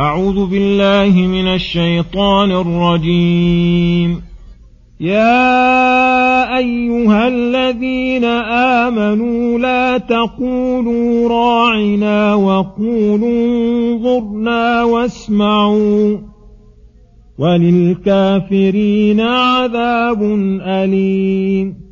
أعوذ بالله من الشيطان الرجيم. يا أيها الذين آمنوا لا تقولوا راعنا وقولوا انظرنا واسمعوا. وللكافرين عذاب أليم.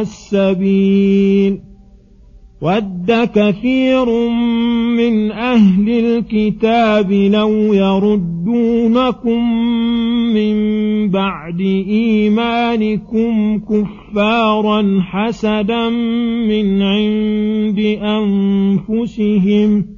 السبيل ود كثير من أهل الكتاب لو يردونكم من بعد إيمانكم كفارا حسدا من عند أنفسهم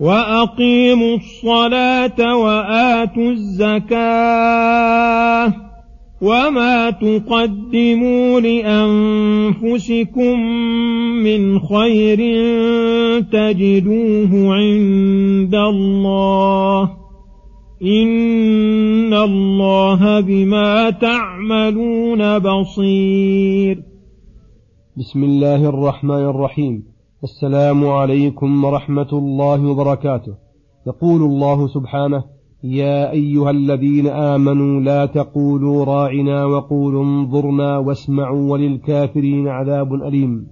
وأقيموا الصلاة وآتوا الزكاة وما تقدموا لأنفسكم من خير تجدوه عند الله إن الله بما تعملون بصير. بسم الله الرحمن الرحيم. السلام عليكم ورحمة الله وبركاته. يقول الله سبحانه يا أيها الذين آمنوا لا تقولوا راعنا وقولوا انظرنا واسمعوا وللكافرين عذاب أليم.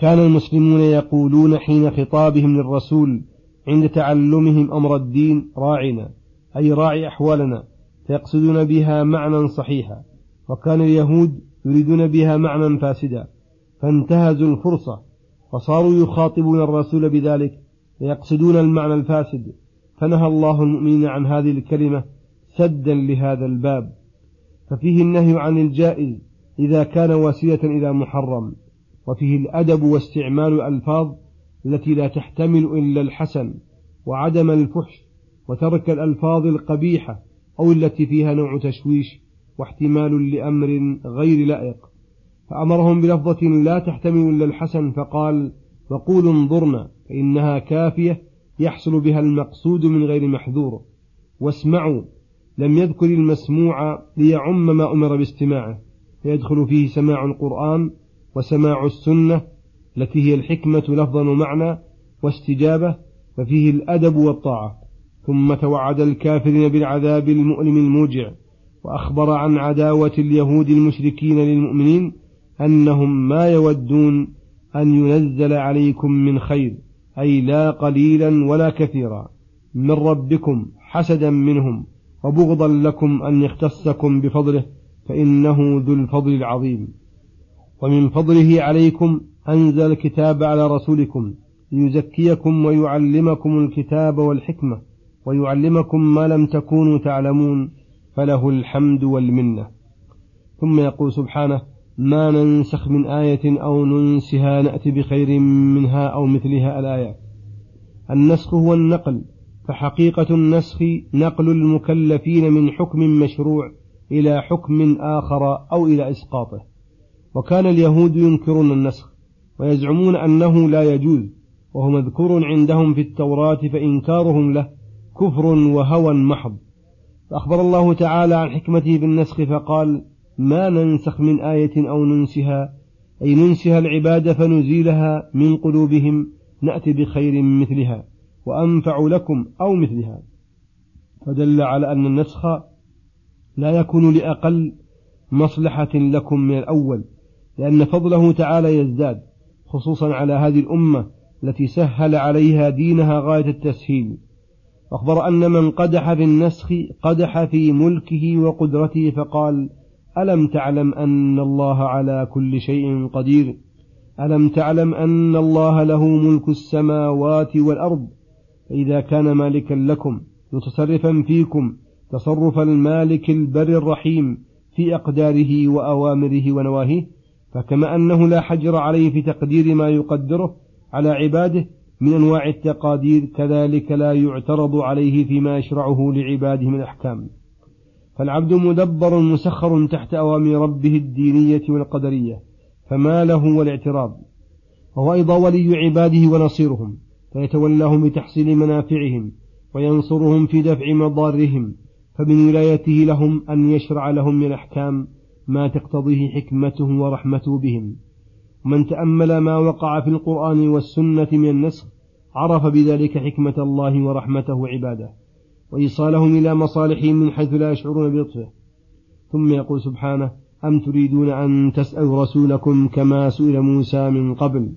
كان المسلمون يقولون حين خطابهم للرسول عند تعلمهم أمر الدين راعنا أي راعي أحوالنا فيقصدون بها معنى صحيحا. وكان اليهود يريدون بها معنى فاسدا فانتهزوا الفرصة فصاروا يخاطبون الرسول بذلك ويقصدون المعنى الفاسد. فنهى الله المؤمنين عن هذه الكلمة سدا لهذا الباب. ففيه النهي عن الجائز إذا كان وسيلة إلى محرم. وفيه الأدب واستعمال الألفاظ التي لا تحتمل إلا الحسن وعدم الفحش وترك الألفاظ القبيحة أو التي فيها نوع تشويش واحتمال لأمر غير لائق. فأمرهم بلفظة لا تحتمل إلا الحسن فقال وقولوا انظرنا فإنها كافية يحصل بها المقصود من غير محذور. واسمعوا لم يذكر المسموع ليعم ما أمر باستماعه. فيدخل فيه سماع القرآن وسماع السنة التي هي الحكمة لفظا ومعنى واستجابة ففيه الأدب والطاعة. ثم توعد الكافرين بالعذاب المؤلم الموجع وأخبر عن عداوة اليهود المشركين للمؤمنين أنهم ما يودون أن ينزل عليكم من خير أي لا قليلا ولا كثيرا من ربكم حسدا منهم وبغضا لكم أن يختصكم بفضله فإنه ذو الفضل العظيم. ومن فضله عليكم أنزل الكتاب على رسولكم ليزكيكم ويعلمكم الكتاب والحكمة ويعلمكم ما لم تكونوا تعلمون فله الحمد والمنة. ثم يقول سبحانه ما ننسخ من آية أو ننسها نأتي بخير منها أو مثلها الآيات النسخ هو النقل فحقيقة النسخ نقل المكلفين من حكم مشروع إلى حكم آخر أو إلى إسقاطه. وكان اليهود ينكرون النسخ ويزعمون أنه لا يجوز وهو مذكور عندهم في التوراة فإنكارهم له كفر وهوى محض. فأخبر الله تعالى عن حكمته بالنسخ فقال ما ننسخ من آية أو ننسها أي ننسها العبادة فنزيلها من قلوبهم نأتي بخير مثلها وأنفع لكم أو مثلها. فدل على أن النسخ لا يكون لأقل مصلحة لكم من الأول لأن فضله تعالى يزداد خصوصا على هذه الأمة التي سهل عليها دينها غاية التسهيل. أخبر أن من قدح في النسخ قدح في ملكه وقدرته فقال ألم تعلم أن الله على كل شيء قدير؟ ألم تعلم أن الله له ملك السماوات والأرض؟ فإذا كان مالكا لكم متصرفا فيكم تصرف المالك البر الرحيم في أقداره وأوامره ونواهيه فكما أنه لا حجر عليه في تقدير ما يقدره على عباده من أنواع التقادير كذلك لا يعترض عليه فيما يشرعه لعباده من أحكام فالعبد مدبر مسخر تحت أوامر ربه الدينية والقدرية فما له والاعتراض. وهو أيضا ولي عباده ونصيرهم فيتولاهم بتحصيل منافعهم وينصرهم في دفع مضارهم فمن ولايته لهم أن يشرع لهم من الأحكام ما تقتضيه حكمته ورحمته بهم. ومن تأمل ما وقع في القرآن والسنة من النسخ عرف بذلك حكمة الله ورحمته عباده. وإيصالهم إلى مصالحهم من حيث لا يشعرون بلطفه. ثم يقول سبحانه أم تريدون أن تسألوا رسولكم كما سئل موسى من قبل؟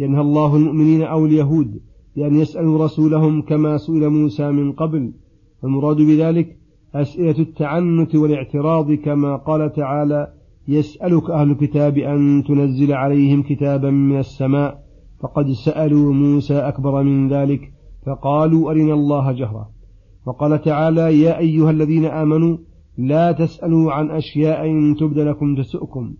ينهى الله المؤمنين أو اليهود بأن يسألوا رسولهم كما سئل موسى من قبل؟ المراد بذلك أسئلة التعنت والاعتراض كما قال تعالى يسألك أهل الكتاب أن تنزل عليهم كتابا من السماء فقد سألوا موسى أكبر من ذلك فقالوا أرنا الله جهرا. وقال تعالى يا أيها الذين آمنوا لا تسألوا عن أشياء إن تبد لكم تسؤكم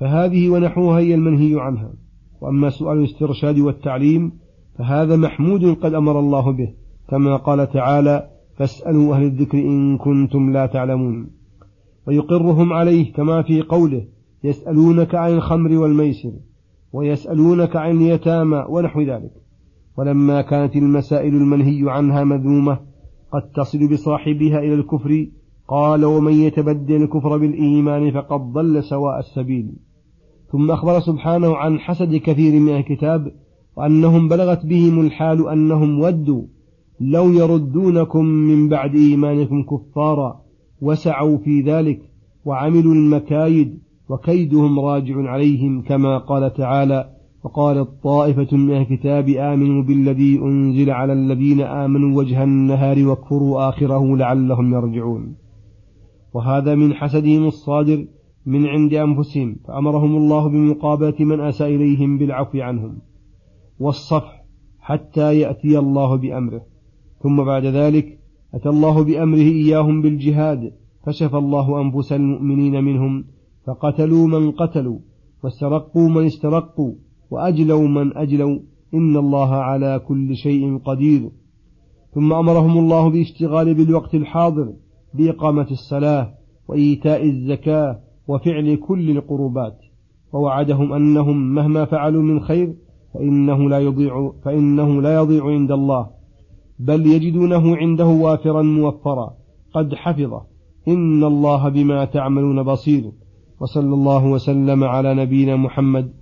فهذه ونحوها هي المنهي عنها وأما سؤال الاسترشاد والتعليم فهذا محمود قد أمر الله به كما قال تعالى فاسألوا أهل الذكر إن كنتم لا تعلمون ويقرهم عليه كما في قوله يسألونك عن الخمر والميسر ويسألونك عن اليتامى ونحو ذلك ولما كانت المسائل المنهي عنها مذمومة قد تصل بصاحبها إلى الكفر. قال ومن يتبدل الكفر بالإيمان فقد ضل سواء السبيل. ثم أخبر سبحانه عن حسد كثير من الكتاب وأنهم بلغت بهم الحال أنهم ودوا لو يردونكم من بعد إيمانكم كفارا وسعوا في ذلك وعملوا المكايد وكيدهم راجع عليهم كما قال تعالى وقالت طائفة من الكتاب آمنوا بالذي أنزل على الذين آمنوا وجه النهار واكفروا آخره لعلهم يرجعون. وهذا من حسدهم الصادر من عند أنفسهم فأمرهم الله بمقابلة من أساء إليهم بالعفو عنهم والصفح حتى يأتي الله بأمره. ثم بعد ذلك أتى الله بأمره إياهم بالجهاد فشفى الله أنفس المؤمنين منهم فقتلوا من قتلوا واسترقوا من استرقوا وأجلوا من أجلوا إن الله على كل شيء قدير. ثم أمرهم الله بالاشتغال بالوقت الحاضر بإقامة الصلاة وإيتاء الزكاة وفعل كل القربات. ووعدهم أنهم مهما فعلوا من خير فإنه لا يضيع فإنه لا يضيع عند الله. بل يجدونه عنده وافرا موفرا. قد حفظه. إن الله بما تعملون بصير. وصلى الله وسلم على نبينا محمد